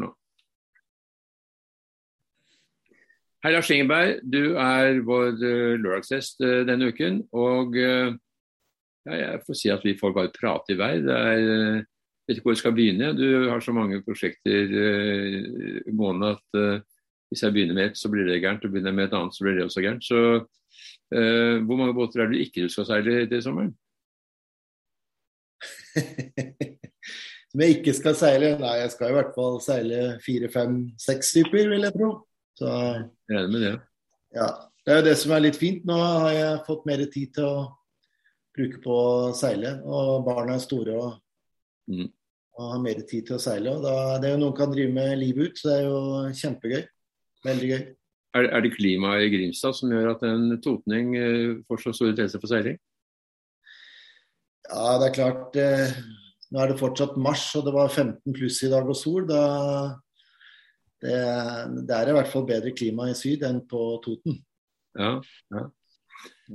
nå. Hei, Lars Ingeberg. Du er vår uh, lørdagsgjest uh, denne uken. Og uh, ja, jeg får si at vi får bare prate i vei. Det er, jeg vet ikke hvor jeg skal begynne. Du har så mange prosjekter gående at hvis jeg begynner med et, så blir det gærent. Og begynner jeg med et annet, så blir det også gærent. Så hvor mange båter er det ikke du skal seile til sommeren? Som jeg ikke skal seile? Nei, jeg skal i hvert fall seile fire, fem, seks typer, vil jeg tro. Så, jeg er med det. Ja. Det er jo det som er litt fint. Nå har jeg fått mer tid til å bruke på å seile. Og barna er store og, mm. og har mer tid til å seile. Og da, det er jo noen kan drive med livet ut, så det er jo kjempegøy. Veldig gøy. Er, er det klimaet i Grimstad som gjør at en totning eh, får så stor interesse for seiling? Ja, det er klart. Eh, nå er det fortsatt mars, og det var 15 pluss i dag og sol. Da det, det, er i hvert fall bedre klima i syd enn på Toten. Ja, ja.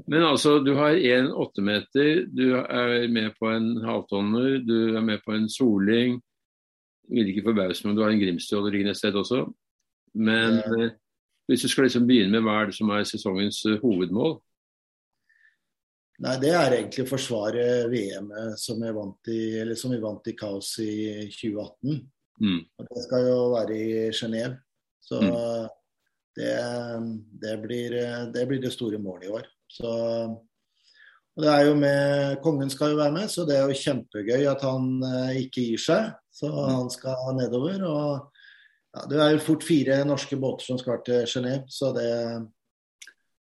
Men altså, du har en åttemeter, du er med på en halvtonner, du er med på en soling. Vil ikke forbause meg om du har en Grimstad liggende et sted også. Men ja. Eh, hvis du skal liksom begynne med hva er det som er sesongens uh, hovedmål? Nei, Det er egentlig å forsvare VM som, vant i, som vi vant i Kaos i 2018. Mm. Og det skal jo være i Genéve. Så mm. det, det, blir, det, blir, det store målet i år. Så, og det er jo med, Kongen skal jo være med, så det er jo kjempegøy at han eh, ikke gir seg. Så mm. han skal nedover. og ja, Det er jo fort fire norske båter som skal til Genéve, så det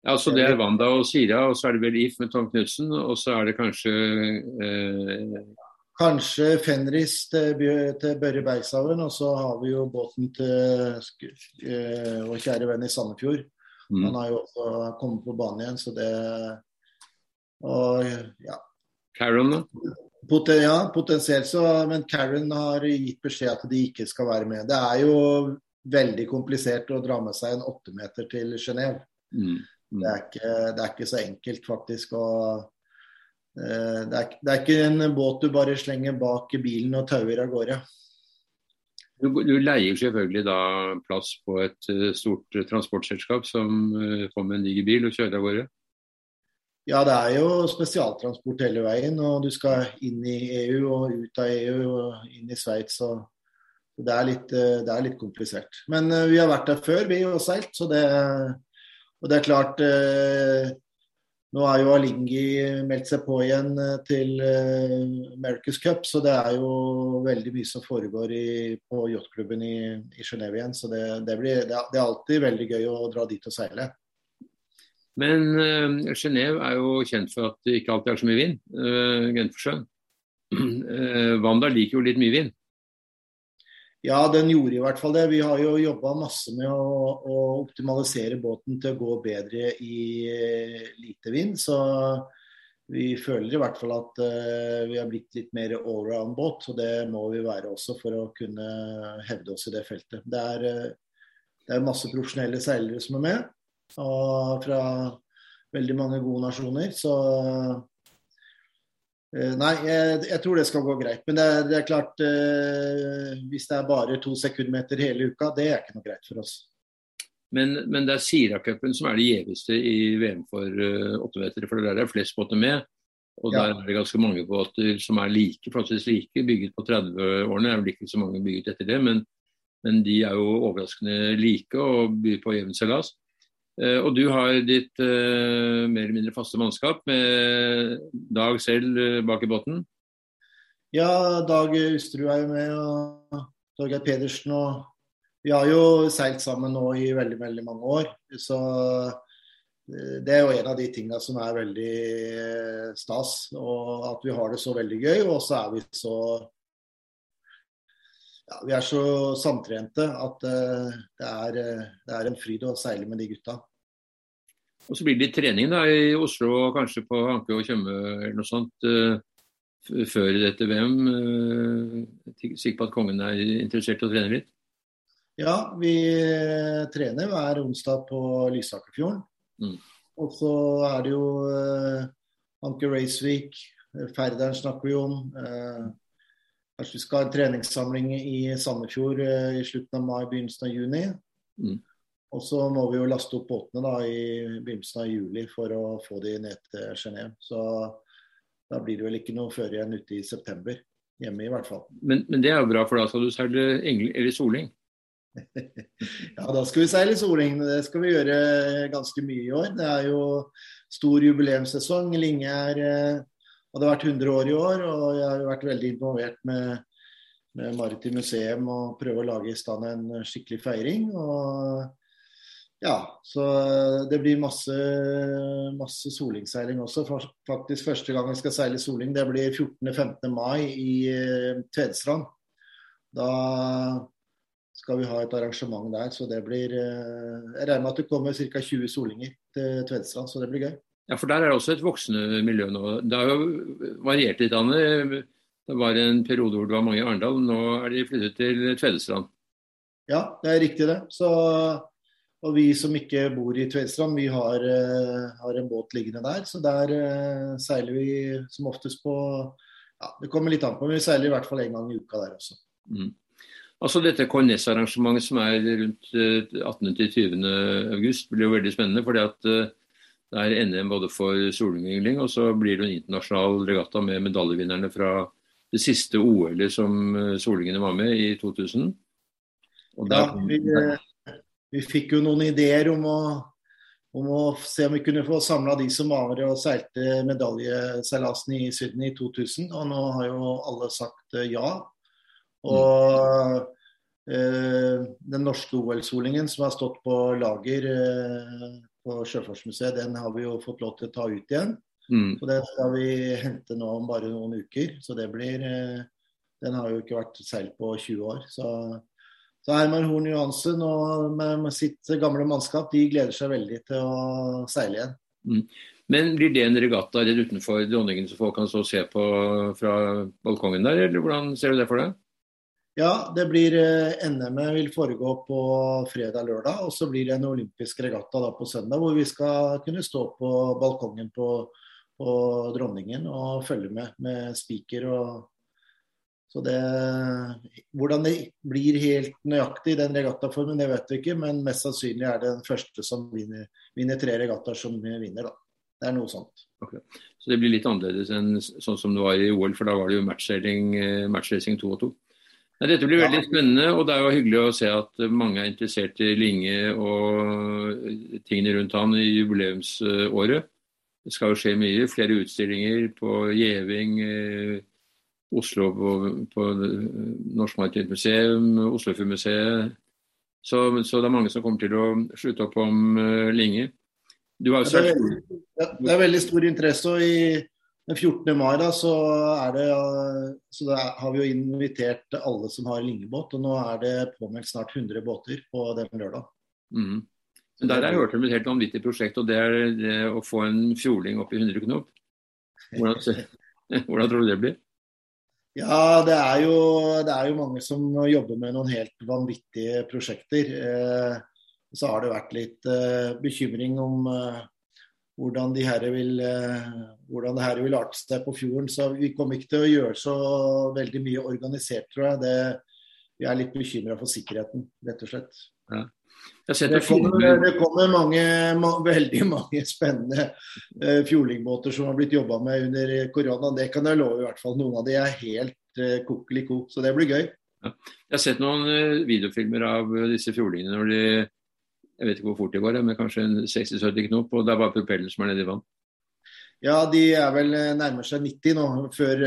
ja, så Det er Wanda og Sira, og så er det vel IF med Tom Knutsen. Og så er det kanskje eh, Kanskje Fenris til, til Børre Bergshaugen, og så har vi jo båten til eh, vår kjære venn i Sandefjord. Mm. Han har jo også kommet på banen igjen, så det Og ja. Karen, da? Poten, ja, potensielt så Men Karen har gitt beskjed at de ikke skal være med. Det er jo veldig komplisert å dra med seg en åttemeter til Genéve. Mm. Mm. Det, det, er ikke så enkelt, faktisk. å uh, det er, det er, ikke en båt du bare slenger bak bilen og tauer av gårde. Du, du, leier selvfølgelig da plass på et uh, stort uh, transportselskap som uh, får med en diger bil og kjører av gårde? Ja, det er jo spesialtransport hele veien. Og du skal inn i EU og ut av EU og inn i Sveits. Det, er litt, det er litt komplisert. Men vi har vært der før, vi har seilt. Så det, og det er klart nå har jo Alingi meldt seg på igjen eh, til eh, America's Cup, så det er jo veldig mye som foregår i, på yachtklubben i, i Genéve igjen. Så det, det, blir, det, er alltid veldig gøy å dra dit og seile. Men uh, Genéve er jo kjent for at det ikke alltid er så mye vind. Uh, Genfersjøen. Uh, Wanda liker jo litt mye vind. Ja, den gjorde i hvert fall det. Vi har jo jobba masse med å, å, optimalisere båten til å gå bedre i uh, lite vind. Så vi føler i hvert fall at uh, vi har blitt litt mer allround-båt. Og det må vi være også for å kunne hevde oss i det feltet. Det er, uh, det er masse profesjonelle seilere som er med, og fra veldig mange gode nasjoner. Så Eh, nei, jeg, jeg, tror det skal gå greit. Men det er, det er klart, eh, hvis det er bare to sekundmeter hele uka, det er ikke noe greit for oss. Men, men det er Sira-cupen som er det gjeveste i VM for uh, åttemetere, for der er det flest båter med. Og ja. der er det ganske mange båter som er like, forholdsvis like, bygget på 30-årene. Det er vel ikke så mange bygget etter det, men, men de er jo overraskende like og byr på jevn seilas. Eh, og du har ditt uh, mer eller mindre faste mannskap med Dag selv uh, bak i båten? Ja, Dag Usterud er jo med, og Torgeir Pedersen. og Vi har jo seilt sammen nå i veldig, veldig mange år. Så det er jo en av de tingene som er veldig stas. Og at vi har det så veldig gøy. Og så er vi så ja, vi er så samtrente at det, er, det, er, en fryd å seile med de gutta. Og Så blir det litt trening da, i Oslo og kanskje på Anke og Tjøme eller noe sånt uh, før dette VM. Sikker på at kongen er interessert i å trene litt? Ja, vi trener hver onsdag på Lysakerfjorden. Mm. Og så er det jo Anke Racevik, Færderen snakker vi om. Kanskje vi skal ha en treningssamling i Sandefjord i slutten av mai, begynnelsen av juni. Mm. Og så må vi jo laste opp båtene da i begynnelsen av juli for å få de ned til Genéve. Så da blir det vel ikke noe før igjen ute i september. Hjemme i hvert fall. Men, men det er jo bra, for da skal du seile engel eller soling? ja, da skal vi seile soling. Det skal vi gjøre ganske mye i år. Det er jo stor jubileumssesong. Linge er, eh, hadde vært 100 år i år, og jeg har jo vært veldig involvert med, med Maritim museum og prøve å lage i stand en skikkelig feiring. og ja, så det blir masse, masse solingseiling også. Faktisk første gang vi skal seile soling, det blir 14.-15. mai i uh, Tvedestrand. Da skal vi ha et arrangement der, så det blir uh, Jeg regner med at det kommer ca. 20 solinger til Tvedestrand, så det blir gøy. Ja, for der er det også et voksende miljø nå. Det har jo variert litt. Anne. Det var en periode hvor det var mange i Arendal, nå er de flyttet til Tvedestrand. Ja, det er riktig det. Så og vi som ikke bor i Tvedestrand, vi har, uh, har, en båt liggende der. Så der uh, seiler vi som oftest på ja, Det kommer litt an på, men vi seiler i hvert fall én gang i uka der også. Mm. Altså Dette KNS-arrangementet som er rundt uh, 18.-20. august blir jo veldig spennende. fordi at det er NM både for solingling og så blir det en internasjonal regatta med medaljevinnerne fra det siste OL-et som solingene var med i 2000. Og der, ja, vi, vi fikk jo noen ideer om å, om å se om vi kunne få samla de som var og seilte medaljeseilasen i Syden i 2000. Og nå har jo alle sagt eh, ja. Og eh, den norske OL-solingen som har stått på lager eh, på Sjøfartsmuseet, den har vi jo fått lov til å ta ut igjen. Mm. Så den skal vi hente nå om bare noen uker. Så det blir eh, Den har jo ikke vært seilt på 20 år. Så så Herman Horn Johansen og med, med, sitt gamle mannskap de gleder seg veldig til å seile igjen. Mm. Men blir det en regatta rett utenfor dronningen så folk kan stå og se på fra balkongen der, eller hvordan ser du det for deg? Ja, det blir eh, NM-et vil foregå på fredag-lørdag, og så blir det en olympisk regatta da på søndag, hvor vi skal kunne stå på balkongen på, på dronningen og følge med med spiker og så det, Hvordan det blir helt nøyaktig, i den regattaformen, det vet vi ikke. Men mest sannsynlig er det den første som vinner, vinner tre regattaer, som vinner. da. Det er noe sånt. Okay. Så det blir litt annerledes enn sånn som det var i OL, for da var det jo matchracing, match matchracing 2 og 2. Nei, dette blir veldig spennende, og det er jo hyggelig å se at mange er interessert i Linge og tingene rundt han i jubileumsåret. Det skal jo skje mye. Flere utstillinger på Gjeving, eh, Oslo på, på Norsk Maritimt Museum, Oslofjordmuseet. Så, så det er mange som kommer til å slutte opp om uh, Linge. Du har jo ja, det, er veldig, det er veldig stor interesse. og i den 14. mai da, så, det, så da har vi jo invitert alle som har lingebåt. Og nå er det påmeldt snart 100 båter på den lørdag. Mm. Men Der har jeg hørt om et helt vanvittig prosjekt, og det er det å få en fjording opp i 100 knop. Hvordan, hvordan tror du det blir? Ja, det er, jo, det er, jo, mange som jobber med noen helt vanvittige prosjekter. Eh, så har det vært litt eh, bekymring om eh, hvordan, de vil, eh, hvordan det her vil arte seg på fjorden. Så vi kommer ikke til å gjøre så veldig mye organisert, tror jeg. Det, vi er litt bekymra for sikkerheten, rett og slett. Ja. Det kommer, det, kommer, mange, ma veldig mange spennende uh, fjordlingbåter som har blitt jobba med under korona. Det kan jeg love i hvert fall. Noen av de er helt uh, kokeliko, så det blir gøy. Ja. Jeg har sett noen uh, videofilmer av disse fjordlingene når de jeg vet ikke hvor fort de går, men kanskje 60-70 knop, og det er bare propellen som er nede i vann. Ja, de er vel nærmer seg 90 nå, før,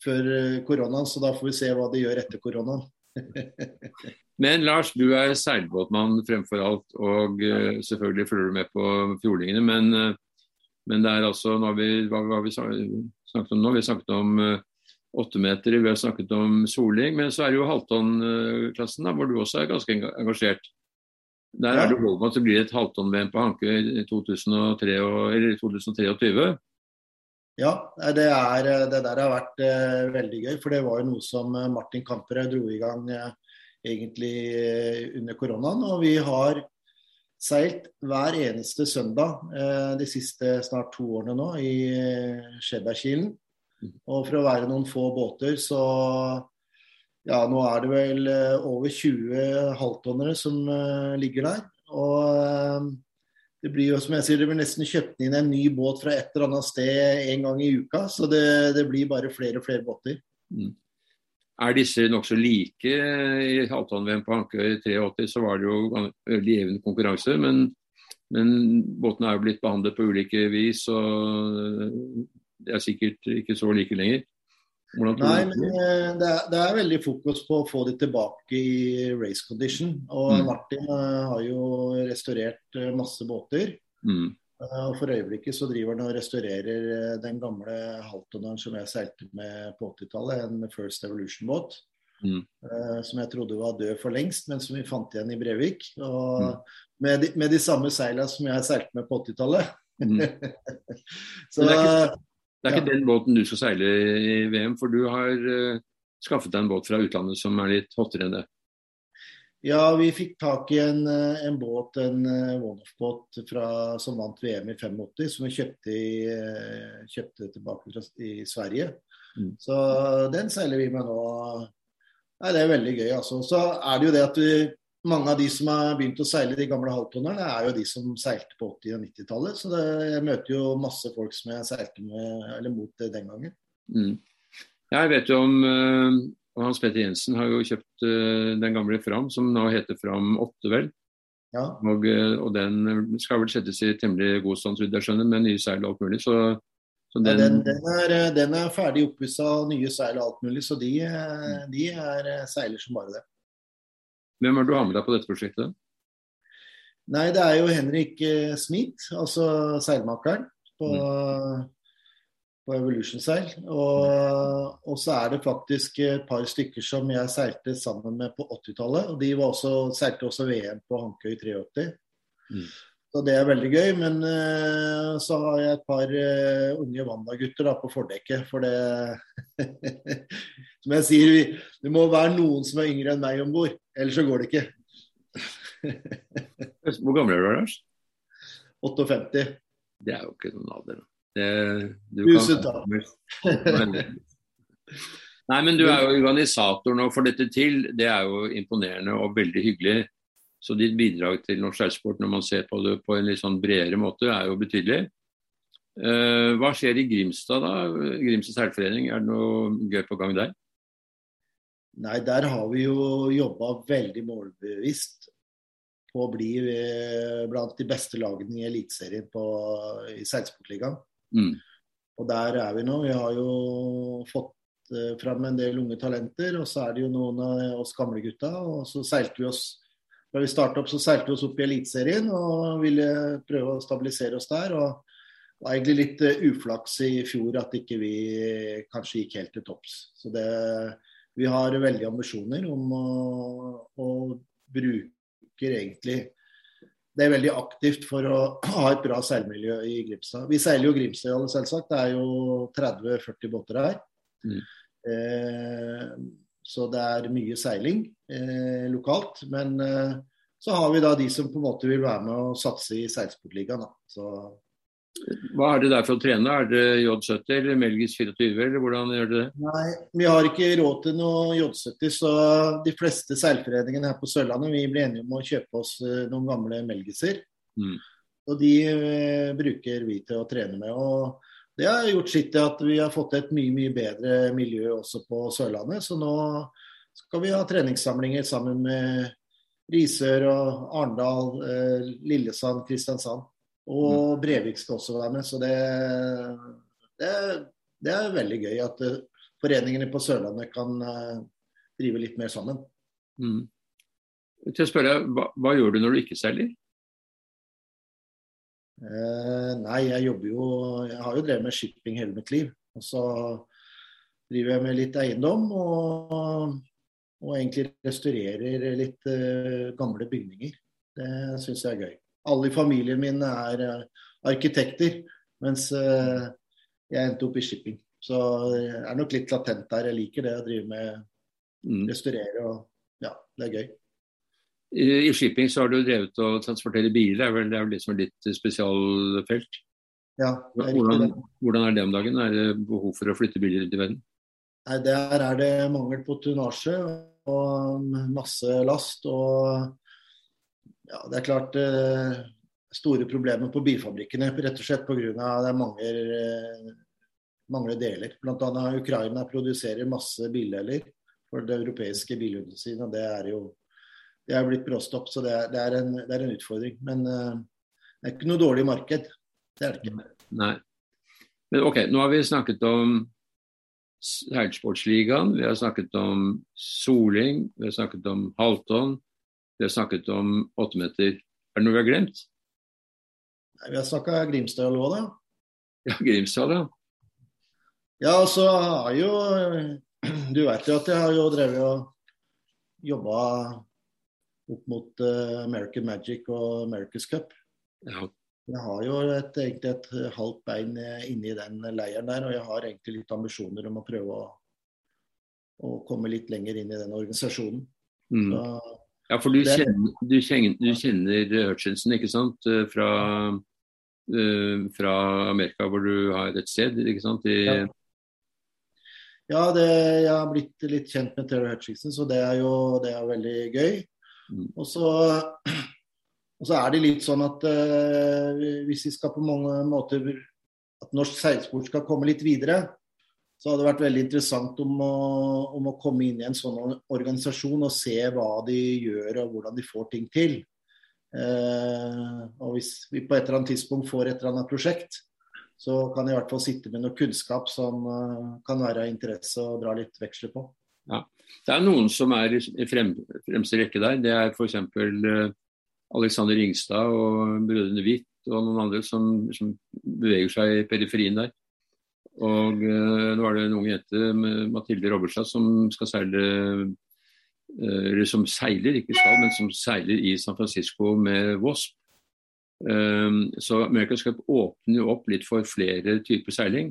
før koronaen, så da får vi se hva de gjør etter koronaen. Men Lars, du er seilbåtmann fremfor alt, og uh, selvfølgelig følger du med på fjordingene. Men, uh, men det er altså nå har vi, hva, hva har vi snakket om nå? Vi har snakket om uh, åttemetere, vi har snakket om soling. Men så er det jo halvtonnklassen, hvor du også er ganske engasjert. Der er det håp om at det blir et halvtonn-VM på Hanke i 2003, eller 2023. Ja, det, er, det, der har vært veldig gøy. For det var jo noe som Martin Kamperød dro i gang eh, egentlig eh, under koronaen. Og vi har seilt hver eneste søndag eh, de siste snart to årene nå i eh, Skjebergkilen. Og for å være noen få båter, så ja, nå er det vel over 20 halvtonnere som ligger der. Og det blir jo som jeg sier, det blir nesten kjøpt inn en ny båt fra et eller annet sted en gang i uka. Så det, det blir bare flere og flere båter. Mm. Er disse nokså like i halvtonn-VM på Hankøy 83, så var det jo veldig jevn konkurranse. Men, men båtene er jo blitt behandlet på ulike vis, og det er sikkert ikke så like lenger. Nei, men eh, det er, det er, veldig fokus på å få de tilbake i race condition. Og mm. Martin uh, har jo restaurert masse båter. Mm. Uh, og For øyeblikket så driver han og restaurerer den gamle halvtonneren som jeg seilte med på 80-tallet, en First Evolution-båt. Mm. som jeg trodde var død for lengst, men som vi fant igjen i Brevik. Og mm. med, de, med, de, samme seila som jeg seilte med på 80-tallet. Mm. så det er ikke den båten du skal seile i VM, for du har uh, skaffet deg en båt fra utlandet som er litt hottere enn det. Ja, vi fikk tak i en, eh, en båt, en uh, one-off-båt som vant VM i 85, som vi kjøpte, i, uh, kjøpte tilbake fra, i Sverige. Mm. Så den seiler vi med nå. Nei, Det er veldig gøy. altså. Så er det jo det at vi mange av de som har begynt å seile de gamle halvtonnerne, er jo de som seilte på 80- og 90-tallet. Så det, jeg møter jo masse folk som jeg seilte med, eller mot den gangen. Mm. Jeg vet jo om uh, Hans Petter Jensen har jo kjøpt uh, den gamle Fram, som nå heter Fram 8, vel. Ja. Og, uh, og, den skal vel settes i temmelig god stand, jeg skjønner, med nye seil og alt mulig. Så, så den... Ja, den, den, er, den, er, ferdig oppussa, nye seil og alt mulig, så de, de er seiler som bare det. Hvem er det du har med deg på dette prosjektet? Nei, det er jo Henrik eh, Smith, altså seilmakeren på, mm. På Evolution Seil. Og, og, så er det faktisk et par stykker som jeg seilte sammen med på 80-tallet. Og de var også, seilte også VM på Hankøy 83. Mm. Så det er veldig gøy. Men uh, så har jeg et par uh, unge Wanda-gutter på fordekket. For det Som jeg sier, det må være noen som er yngre enn meg om bord. Ellers så går det ikke. Hvor gammel er du, Lars? 58. Det er jo ikke noen alder. Det, Tusen takk. Nei, men du er jo organisator nå for dette til. Det er jo imponerende og veldig hyggelig. Så ditt bidrag til norsk seilsport når man ser på det på en litt sånn bredere måte, er jo betydelig. Uh, hva skjer i Grimstad, da? Grimstad seilforening, er det noe gøy på gang der? Nei, der har vi jo jobba veldig målbevisst på å bli eh, blant de beste lagene i Eliteserien i Seilsportligaen. Mm. Og der er vi nå. Vi har jo fått uh, fram en del unge talenter, og så er det jo noen av oss gamle gutta. Og så seilte vi oss da vi starta opp, så seilte vi oss opp i Eliteserien og ville prøve å stabilisere oss der. og det var egentlig litt uh, uflaks i fjor at ikke vi kanskje gikk helt til topps. Så det, vi har veldige ambisjoner om å, å bruke egentlig Det er veldig aktivt for å ha et bra seilmiljø i Grimstad. Vi seiler jo Grimstadhallen, selvsagt. Det er jo 30-40 båter her. Mm. Eh, så det er mye seiling eh, lokalt. Men eh, så har vi da de som på en måte vil være med og satse i Seilsportligaen. Hva er det der for å trene? Er det J70 eller Melgis 24, eller hvordan gjør dere det? Nei, vi har ikke råd til noe J70, så de fleste seilforeningene her på Sørlandet vi ble enige om å kjøpe oss eh, noen gamle Melgiser. Mm. Og de uh, bruker vi til å trene med. og det har gjort sitt til at vi har fått et mye mye bedre miljø også på Sørlandet. Så nå skal vi ha treningssamlinger sammen med Risør og Arendal, eh, Lillesand, Kristiansand. Og mm. Brevik skal også være med. Så det, det, det er veldig gøy at uh, foreningene på Sørlandet kan uh, drive litt mer sammen. Mm. Til å spørre, hva, hva, gjør du når du ikke selger? Eh, nei, jeg jobber jo Jeg har jo drevet med shipping hele mitt liv. Og så driver jeg med litt eiendom og, og egentlig restaurerer litt eh, gamle bygninger. Det syns jeg er gøy. Alle i familien min er uh, arkitekter, mens uh, jeg endte opp i shipping. Så jeg er nok litt latent der. Jeg liker det å drive med mm. restaurere og ja, det er gøy. I shipping så har du drevet og transportere biler, er vel, det er vel liksom ditt spesialfelt? Ja, det er Hvordan, riktig det. hvordan er det om dagen? Er det behov for å flytte biler rundt i verden? Nei, Der er det mangel på tonnasje og masse last. Og ja, det er klart eh, store problemer på bilfabrikkene, rett og slett pga. at det mangler, eh, mangler deler. Bl.a. Ukraina produserer masse bildeler for det europeiske bilindustrien. og Det er jo det er blitt bråstopp, så det er, det er, en, det er en utfordring. Men eh, det er ikke noe dårlig marked. Det er det ikke. Nei. Men ok, nå har vi snakket om seilsportsligaen, vi har snakket om soling, vi har snakket om halvtonn, vi har snakket om åttemeter. Er det noe vi har glemt? Nei, Vi har snakka Grimstad og da. Ja, Grimstad, ja. Ja, og så har jo Du vet jo at jeg har jo drevet og jobba opp mot eh, American Magic og America's Cup. ja. Jeg har jo et, egentlig et halvt bein inni inne i den leiren der, og jeg har egentlig litt ambisjoner om å prøve å, å komme litt lenger inn i den organisasjonen. Mm. Så, Ja, for du kjenner, du kjenner, du kjenner Hutchinson, ikke sant? Eh, Fra, uh, fra Amerika, hvor du har et sted, ikke sant? I, Ja. ja, det, jeg har blitt litt kjent med Terry Hutchinson, så det er jo det er veldig gøy. Mm. Og så, og så er det litt sånn at uh, hvis vi skal på mange måter at norsk seilsport skal komme litt videre, så hadde det vært veldig interessant om å, om å komme inn i en sånn organisasjon og se hva de gjør og hvordan de får ting til. Eh, og hvis vi på et eller annet tidspunkt får et eller annet prosjekt, så kan jeg i hvert fall sitte med noe kunnskap som eh, kan være av interesse å dra litt veksler på. Det er noen som er i frem, fremste rekke der. Det er f.eks. Uh, Alexander Ringstad og brødrene Hvitt og noen andre som, som beveger seg i periferien der. Og eh, nå er det en ung jente, Mathilde Robberstad, som skal seile eh, Eller som seiler, ikke skal, men som seiler i San Francisco med Wasp. Um, så America's Cup åpner jo opp litt for flere typer seiling.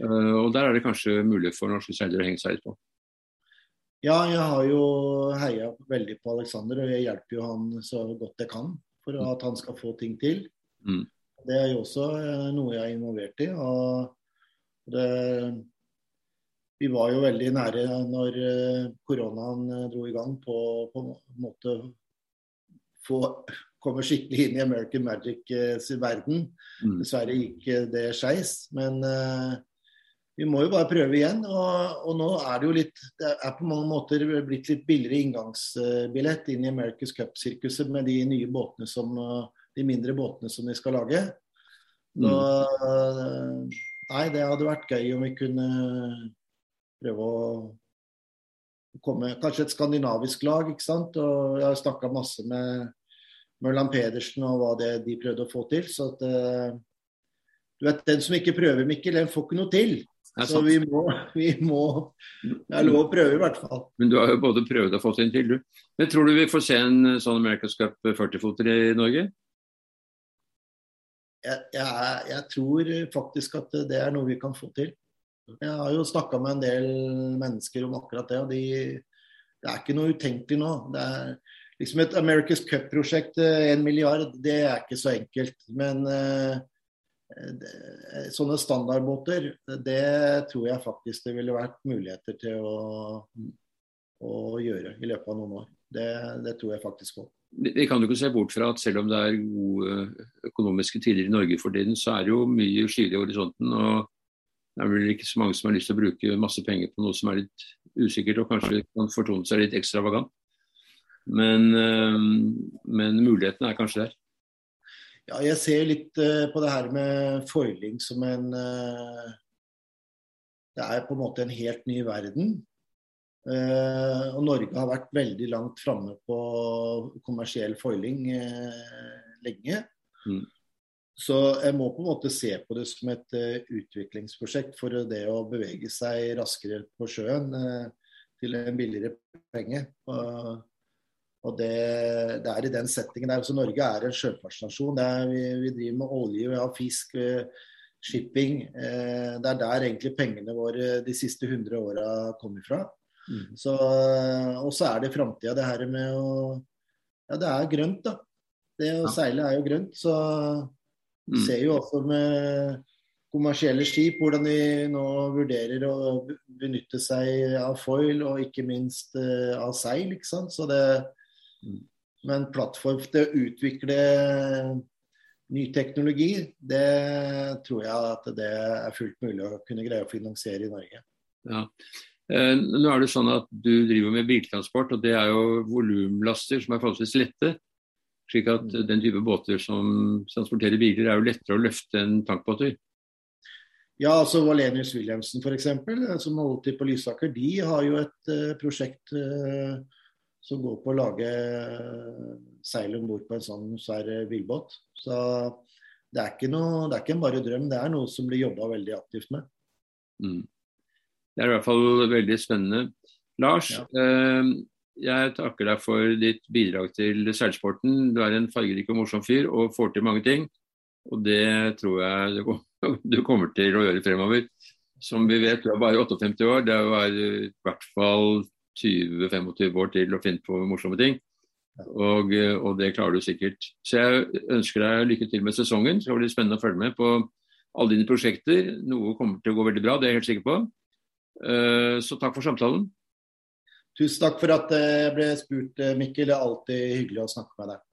Eh, og der er det kanskje mulig for norske seilere å henge seg litt på. Ja, jeg har jo heia veldig på Aleksander, og jeg hjelper jo han så godt jeg kan for at han skal få ting til. Mm. Det er jo også noe jeg er involvert i. og det, Vi var jo veldig nære når eh, koronaen eh, dro i gang på på en måte få komme skikkelig inn i American Magic eh. Mm. Dessverre gikk det skeis, men uh, vi må jo bare prøve igjen. Og, og nå er det jo litt Det er på mange måter blitt litt billigere inngangsbillett inn i America's Cup-sirkuset med de nye båtene som De mindre båtene som de skal lage. Så, eh, nei, det hadde vært gøy om vi kunne prøve å komme Kanskje et skandinavisk lag, ikke sant. Og jeg har snakka masse med Mørland Pedersen og hva det, de prøvde å få til. Så at eh, du vet, Den som ikke prøver, Mikkel, den får ikke noe til. Så vi må, vi må Det er lov å prøve, i hvert fall. Men du har jo både prøvd og fått en til, du. Men tror du vi får se en sånn America's Cup 40-foter i Norge? Jeg, jeg, tror faktisk at det er noe vi kan få til. Jeg har jo snakka med en del mennesker om akkurat det, og de, det er ikke noe utenkelig nå. Det er liksom Et America's Cup-prosjekt, en milliard, det er ikke så enkelt. Men eh, sånne standardbåter, det tror jeg faktisk det ville vært muligheter til å, å gjøre i løpet av noen år. Det, det tror jeg faktisk på. Vi kan jo ikke se bort fra at selv om det er gode økonomiske tider i Norge for tiden, så er det jo mye skyer i horisonten. og Det er vel ikke så mange som har lyst til å bruke masse penger på noe som er litt usikkert og kanskje kan fortone seg litt ekstravagant. Men, eh, men mulighetene er kanskje der. Ja, jeg ser litt eh, på det her med foiling som en eh, Det er på en måte en helt ny verden. Eh, og Norge har vært veldig langt framme på kommersiell foiling eh, lenge. Mm. Så jeg må på en måte se på det som et uh, utviklingsprosjekt for det å bevege seg raskere på sjøen til en billigere penge. Og, og det, det er i den settingen der. Så Norge er en sjøfartsnasjon. Vi, vi driver med olje, vi har fisk, shipping. Det er der egentlig pengene våre de siste 100 åra kom ifra. Mm. Så, og så er det framtida, det her med å Ja, det er grønt, da. Det å Ja. seile er jo grønt. Så Mm. Ser jo også med kommersielle skip hvordan de nå vurderer å benytte seg av foil og ikke minst uh, av seil. ikke sant? Så det, mm. Men plattform til å utvikle ny teknologi, det tror jeg at det er fullt mulig å kunne greie å finansiere i Norge. Ja. Eh, nå er det sånn at Du driver med biltransport, og det er jo volumlaster som er forholdsvis lette. slik at mm. den type båter som transporterer biler, er jo lettere å løfte enn tankbåter. Ja, altså Valenius Wilhelmsen f.eks., eh, som holdt til på Lysaker, de har jo et uh, prosjekt uh, som går på å lage uh, seil om bord på en sånn svær bilbåt. Så det er, noe, det er ikke bare drøm, det er noe som blir jobba veldig aktivt med. Mm. Det er i hvert fall veldig spennende. Lars, ja. jeg takker deg for ditt bidrag til seilsporten. Du er en fargerik og morsom fyr og får til mange ting. Og det tror jeg du kommer til å gjøre fremover. Som vi vet, du er bare 58 år. Det er i hvert fall 20-25 år til å finne på morsomme ting. Og, og, det klarer du sikkert. Så jeg ønsker deg lykke til med sesongen. Det blir spennende å følge med på alle dine prosjekter. Noe kommer til å gå veldig bra, det er jeg helt sikker på. Eh, så takk for samtalen. Tusen takk for at jeg ble spurt, Mikkel. Det er alltid hyggelig å snakke med deg.